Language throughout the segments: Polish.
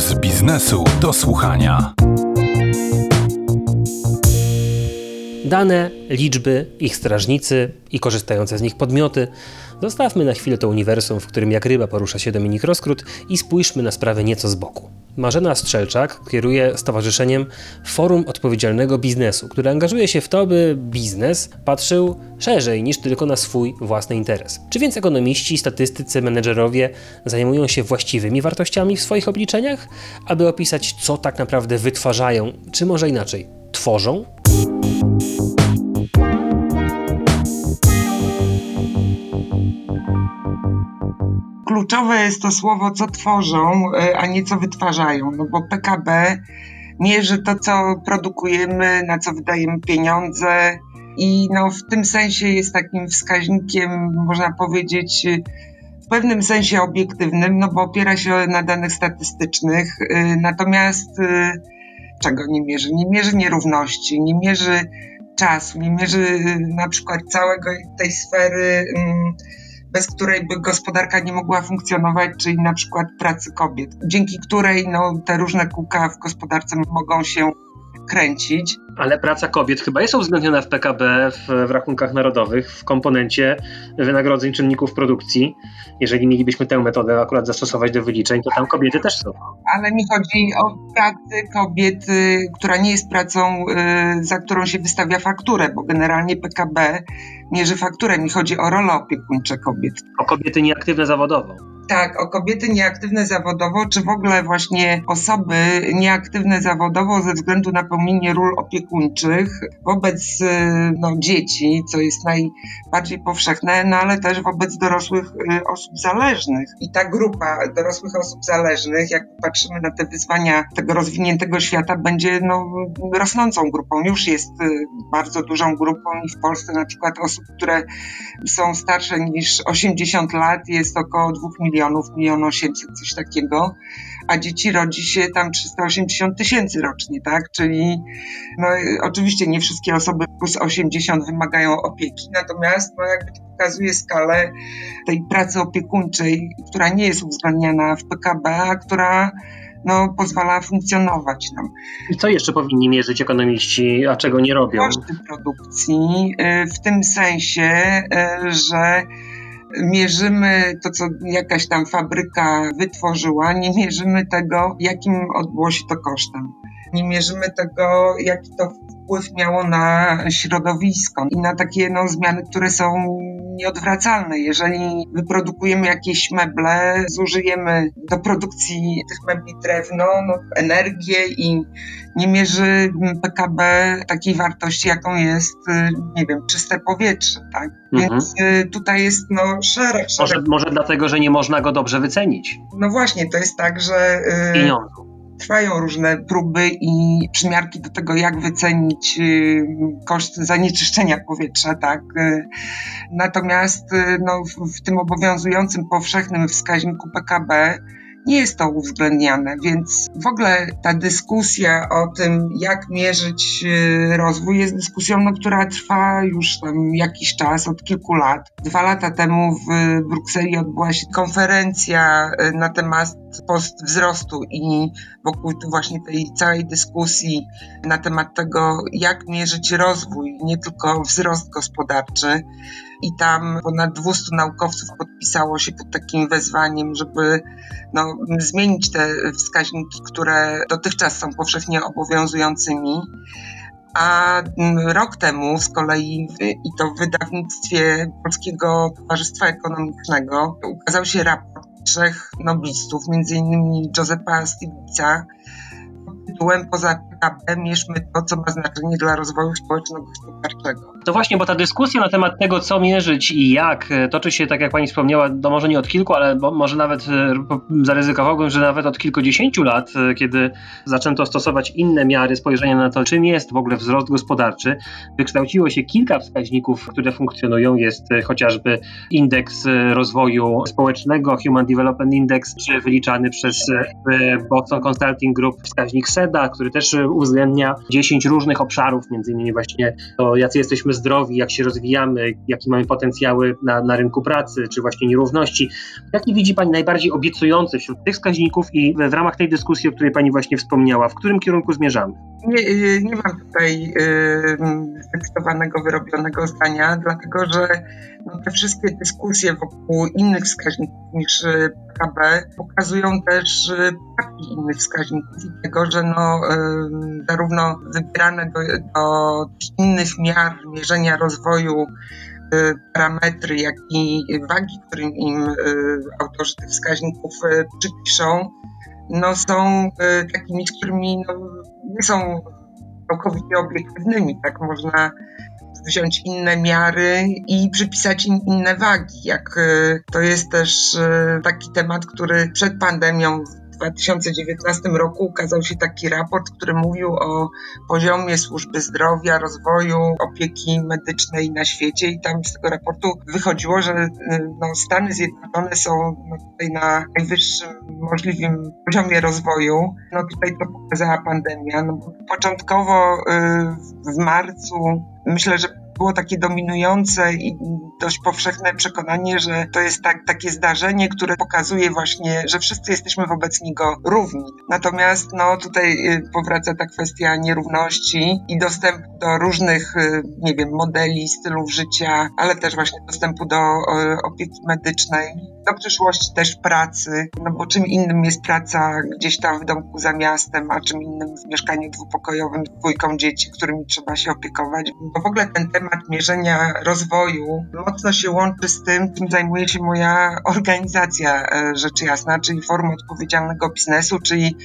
z biznesu do słuchania. Dane, liczby, ich strażnicy i korzystające z nich podmioty. Zostawmy na chwilę to uniwersum, w którym jak ryba porusza się Dominik Roskrót i spójrzmy na sprawę nieco z boku. Marzena Strzelczak kieruje stowarzyszeniem Forum Odpowiedzialnego Biznesu, które angażuje się w to, by biznes patrzył szerzej niż tylko na swój własny interes. Czy więc ekonomiści, statystycy, menedżerowie zajmują się właściwymi wartościami w swoich obliczeniach, aby opisać, co tak naprawdę wytwarzają, czy może inaczej, tworzą? Kluczowe jest to słowo, co tworzą, e, a nie co wytwarzają, no bo PKB mierzy to, co produkujemy, na co wydajemy pieniądze i no w tym sensie jest takim wskaźnikiem, można powiedzieć, w pewnym sensie obiektywnym, no bo opiera się na danych statystycznych, e, natomiast czego nie mierzy? Nie mierzy nierówności, nie mierzy czasu, nie mierzy na przykład całego tej sfery mm, bez której by gospodarka nie mogła funkcjonować, czyli na przykład pracy kobiet, dzięki której no, te różne kółka w gospodarce mogą się kręcić. Ale praca kobiet chyba jest uwzględniona w PKB, w, w, rachunkach narodowych, w komponencie wynagrodzeń czynników produkcji. Jeżeli mielibyśmy tę metodę akurat zastosować do wyliczeń, to tam kobiety też są. Ale mi chodzi o pracy kobiety, która nie jest pracą, y, za którą się wystawia fakturę, bo generalnie PKB mierzy fakturę. Mi chodzi o rolę opiekuńcze kobiet. O kobiety nieaktywne zawodowo tak, o kobiety nieaktywne zawodowo, czy w ogóle właśnie osoby nieaktywne zawodowo ze względu na pełnienie ról opiekuńczych wobec y, no, dzieci, co jest najbardziej powszechne, no ale też wobec dorosłych y, osób zależnych. I ta grupa dorosłych osób zależnych, jak patrzymy na te wyzwania tego rozwiniętego świata, będzie no, rosnącą grupą. Już jest y, bardzo dużą grupą i w Polsce na przykład osób, które są starsze niż 80 lat jest około 2 milionów milionów, milion osiemset, coś takiego, a dzieci rodzi się tam 380 tysięcy rocznie, tak? Czyli no, oczywiście nie wszystkie osoby plus 80 wymagają opieki, natomiast no, jakby to pokazuje skalę tej pracy opiekuńczej, która nie jest uwzględniana w PKB, a która no, pozwala funkcjonować nam. I co jeszcze powinni mierzyć ekonomiści, a czego nie robią? Koszty produkcji y, w tym sensie, y, że mierzymy to, co jakaś tam fabryka wytworzyła, nie mierzymy tego, jakim odbyło się to kosztem. Nie mierzymy tego, jaki to wpływ miało na środowisko i na takie no, zmiany, które są nieodwracalne. Jeżeli wyprodukujemy jakieś meble, zużyjemy do produkcji tych mebli drewno, no, energię i nie mierzy PKB takiej wartości, jaką jest, y, nie wiem, czyste powietrze, tak? Mhm. Więc y, tutaj jest no szereg, szereg. Może, może dlatego, że nie można go dobrze wycenić. No właśnie, to jest tak, że... Y, Pieniądzu trwają różne próby i przymiarki do tego, jak wycenić koszt zanieczyszczenia powietrza, tak. Y, natomiast y, no, w tym obowiązującym powszechnym wskaźniku PKB nie jest to uwzględniane, więc w ogóle ta dyskusja o tym, jak mierzyć rozwój, jest dyskusją, no, która trwa już tam jakiś czas, od kilku lat. Dwa lata temu w Brukseli odbyła się konferencja na temat wzrostu i wokół właśnie tej całej dyskusji na temat tego, jak mierzyć rozwój, nie tylko wzrost gospodarczy. I tam ponad 200 naukowców podpisało się pod takim wezwaniem, żeby no, zmienić te wskaźniki, które dotychczas są powszechnie obowiązującymi. A rok temu z kolei, i to w wydawnictwie Polskiego Towarzystwa Ekonomicznego, ukazał się raport trzech noblistów, innymi Josepa Stiglitza, tytułem Poza PKB mierzmy to, co ma znaczenie dla rozwoju społeczno-gospodarczego. To właśnie, bo ta dyskusja na temat tego, co mierzyć i jak, e, toczy się, tak jak pani wspomniała, no może nie od kilku, ale może nawet e, zaryzykowałbym, że nawet od kilkudziesięciu lat, e, kiedy zaczęto stosować inne miary spojrzenia na to, czym jest w ogóle wzrost gospodarczy, wykształciło się kilka wskaźników, które funkcjonują. Jest chociażby indeks rozwoju społecznego, Human Development Index, czy wyliczany przez Boston Consulting Group wskaźnik SEDA, który też uwzględnia 10 różnych obszarów, między innymi właśnie to, jacy jesteśmy zdrowi, jak się rozwijamy, jakie mamy potencjały na, na rynku pracy, czy właśnie nierówności. Jaki widzi Pani najbardziej obiecujący wśród tych wskaźników i w ramach tej dyskusji, o której Pani właśnie wspomniała, w którym kierunku zmierzamy? Nie, y, nie mam tutaj zdecydowanego, wyrobionego zdania, dlatego że no, te wszystkie dyskusje wokół innych wskaźników niż PKB pokazują też braki innych wskaźników i tego, że no, zarówno wybierane do, do innych miar mierzenia rozwoju parametry, jak i wagi, którym im autorzy tych wskaźników przypiszą, no, są takimi, którymi no, nie są całkowicie obiektywnymi, tak można wziąć inne miary i przypisać im inne wagi. Jak to jest też taki temat, który przed pandemią 2019 roku ukazał się taki raport, który mówił o poziomie służby zdrowia, rozwoju opieki medycznej na świecie i tam z tego raportu wychodziło, że no, Stany Zjednoczone są no, tutaj na najwyższym możliwym poziomie rozwoju. No tutaj to pokazała pandemia. No, początkowo y, w marcu myślę, że było takie dominujące i dość powszechne przekonanie, że to jest tak, takie zdarzenie, które pokazuje właśnie, że wszyscy jesteśmy wobec niego równi. Natomiast no, tutaj y, powraca ta kwestia nierówności i dostępu do różnych, y, nie wiem, modeli, stylów życia, ale też właśnie dostępu do opieki medycznej, do przyszłości też pracy, no bo czym innym jest praca gdzieś tam w domku za miastem, a czym innym w mieszkaniu dwupokojowym z dwójką dzieci, którymi trzeba się opiekować. Bo w ogóle ten temat mierzenia rozwoju mocno się łączy z tym, czym zajmuje się moja organizacja, e, rzecz jasna, czyli Forum Odpowiedzialnego Biznesu, czyli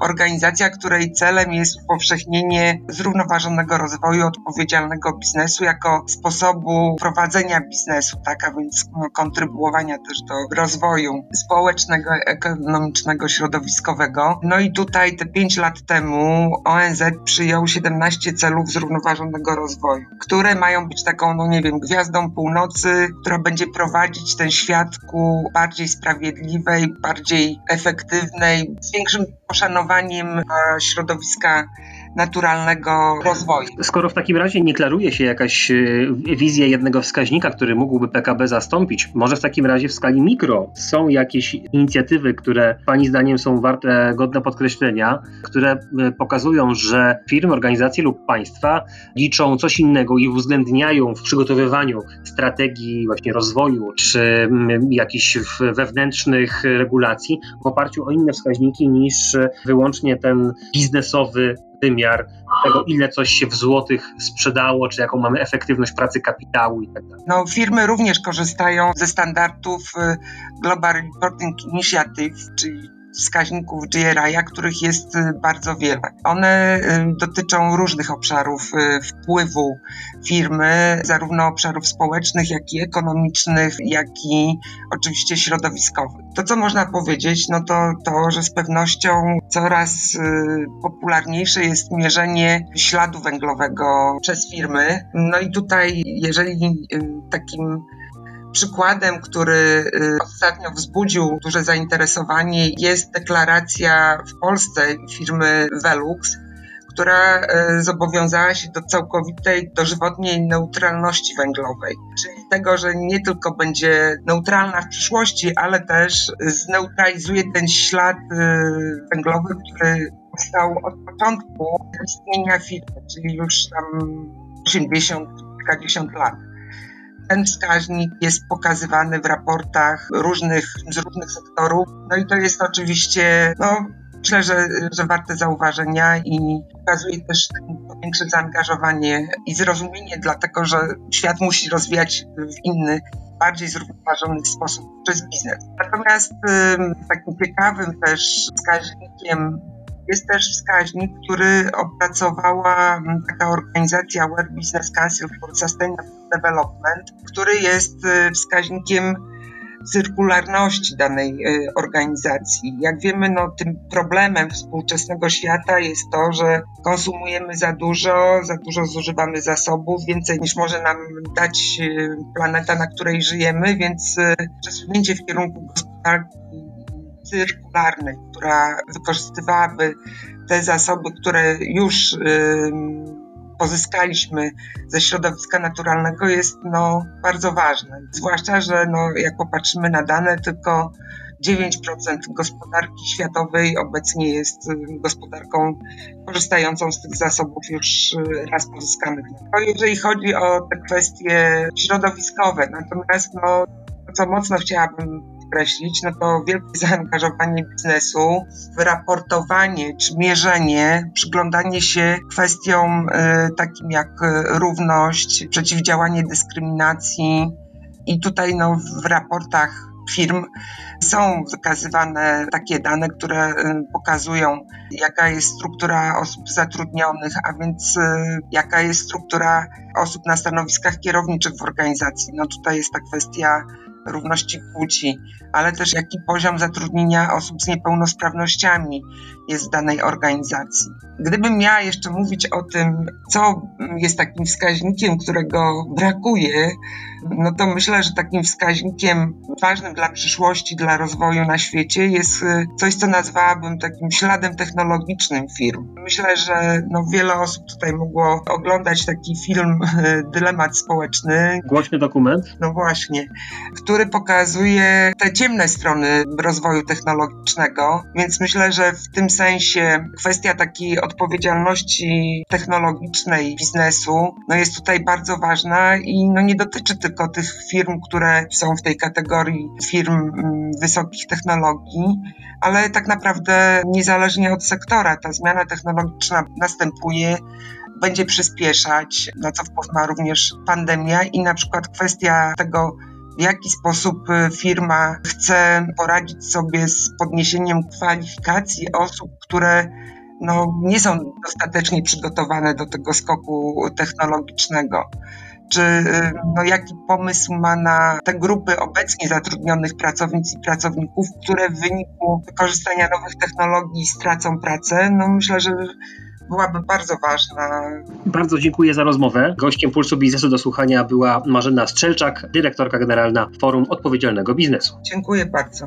organizacja, której celem jest upowszechnienie zrównoważonego rozwoju odpowiedzialnego biznesu jako sposobu prowadzenia biznesu, tak, a więc no, kontrybuowania też do rozwoju społecznego, ekonomicznego, środowiskowego. No i tutaj te 5 lat temu ONZ przyjął 17 celów zrównoważonego rozwoju, które mają być taką, no nie wiem, gwiazdą północy, która będzie prowadzić ten świat ku bardziej sprawiedliwej, bardziej efektywnej, z większym poszanowaniem środowiska naturalnego rozwoju. Skoro w takim razie nie klaruje się jakaś e, wizja jednego wskaźnika, który mógłby PKB zastąpić, może w takim razie w skali mikro są jakieś inicjatywy, które Pani zdaniem są warte, godne podkreślenia, które e, pokazują, że firmy, organizacje lub państwa liczą coś innego i uwzględniają w przygotowywaniu strategii właśnie rozwoju czy jakichś wewnętrznych regulacji w oparciu o inne wskaźniki niż wyłącznie ten biznesowy wymiar tego, ile coś się w złotych sprzedało, czy jaką mamy efektywność pracy kapitału i tak. No, firmy również korzystają ze standardów y, Global Reporting Initiative, czyli wskaźników GRI, których jest y, bardzo wiele. One y, dotyczą różnych obszarów y, wpływu firmy, zarówno obszarów społecznych, jak i ekonomicznych, jak i oczywiście środowiskowych. To, co można powiedzieć, no to to, że z pewnością coraz popularniejsze jest mierzenie śladu węglowego przez firmy. No i tutaj, jeżeli takim Przykładem, który ostatnio wzbudził duże zainteresowanie, jest deklaracja w Polsce firmy Velux, która y, zobowiązała się do całkowitej dożywotniej neutralności węglowej, czyli tego, że nie tylko będzie neutralna w przyszłości, ale też zneutralizuje ten ślad y, węglowy, który powstał od początku istnienia firmy, czyli już tam 80 kilkadziesiąt lat. Ten wskaźnik jest pokazywany w raportach różnych, z różnych sektorów. No i to jest oczywiście, no, myślę, że, że warte zauważenia i pokazuje też większe zaangażowanie i zrozumienie, dlatego że świat musi rozwijać w inny, bardziej zrównoważony sposób przez biznes. Natomiast takim ciekawym też wskaźnikiem jest też wskaźnik, który opracowała taka organizacja World Business Council for Sustainable Development, który jest y, wskaźnikiem cyrkularności danej y, organizacji. Jak wiemy, no, tym problemem współczesnego świata jest to, że konsumujemy za dużo, za dużo zużywamy zasobów, więcej niż może nam dać y, planeta, na której żyjemy, więc przesunięcie w kierunku gospodarki cyrkularnej, która wykorzystywałaby te zasoby, które już pozyskaliśmy ze środowiska naturalnego jest no, bardzo ważne. Zwłaszcza, że no, jak popatrzymy na dane, tylko 9% gospodarki światowej obecnie jest gospodarką korzystającą z tych zasobów już y, raz pozyskanych. No, jeżeli chodzi o te kwestie środowiskowe, natomiast no, co mocno chciałabym no to wielkie zaangażowanie biznesu w raportowanie czy mierzenie, przyglądanie się kwestiom y, takim jak równość, przeciwdziałanie dyskryminacji. I tutaj no, w raportach firm są wykazywane takie dane, które y, pokazują, jaka jest struktura osób zatrudnionych, a więc jaka jest struktura osób na stanowiskach kierowniczych w organizacji. No tutaj jest ta kwestia równości płci, ale też jaki poziom zatrudnienia osób z niepełnosprawnościami jest w danej organizacji. Gdybym miała jeszcze mówić o tym, co jest takim wskaźnikiem, którego brakuje, no to myślę, że takim wskaźnikiem ważnym dla przyszłości, dla rozwoju na świecie jest y, coś, co nazwałabym takim śladem technologicznym firm. Myślę, że no wiele osób tutaj mogło oglądać taki film y, Dylemat Społeczny. Głośny dokument. No właśnie, który pokazuje te ciemne strony rozwoju technologicznego, więc myślę, że w tym sensie kwestia takiej odpowiedzialności technologicznej biznesu no jest tutaj bardzo ważna i no nie dotyczy tylko tych firm, które są w tej kategorii firm mm, wysokich technologii, ale tak naprawdę niezależnie od sektora ta zmiana technologiczna następuje będzie przyspieszać, na co wpływ ma również pandemia i na przykład kwestia tego, w jaki sposób y, firma chce poradzić sobie z podniesieniem kwalifikacji osób, które no, nie są dostatecznie przygotowane do tego skoku technologicznego. Czy y, no, jaki pomysł ma na te grupy obecnie zatrudnionych pracownic i pracowników, które w wyniku wykorzystania nowych technologii stracą pracę? No, myślę, że byłaby bardzo ważna. Bardzo dziękuję za rozmowę. Gościem Pulsu Biznesu do słuchania była Marzena Strzelczak, dyrektorka generalna Forum Odpowiedzialnego Biznesu. Dziękuję bardzo.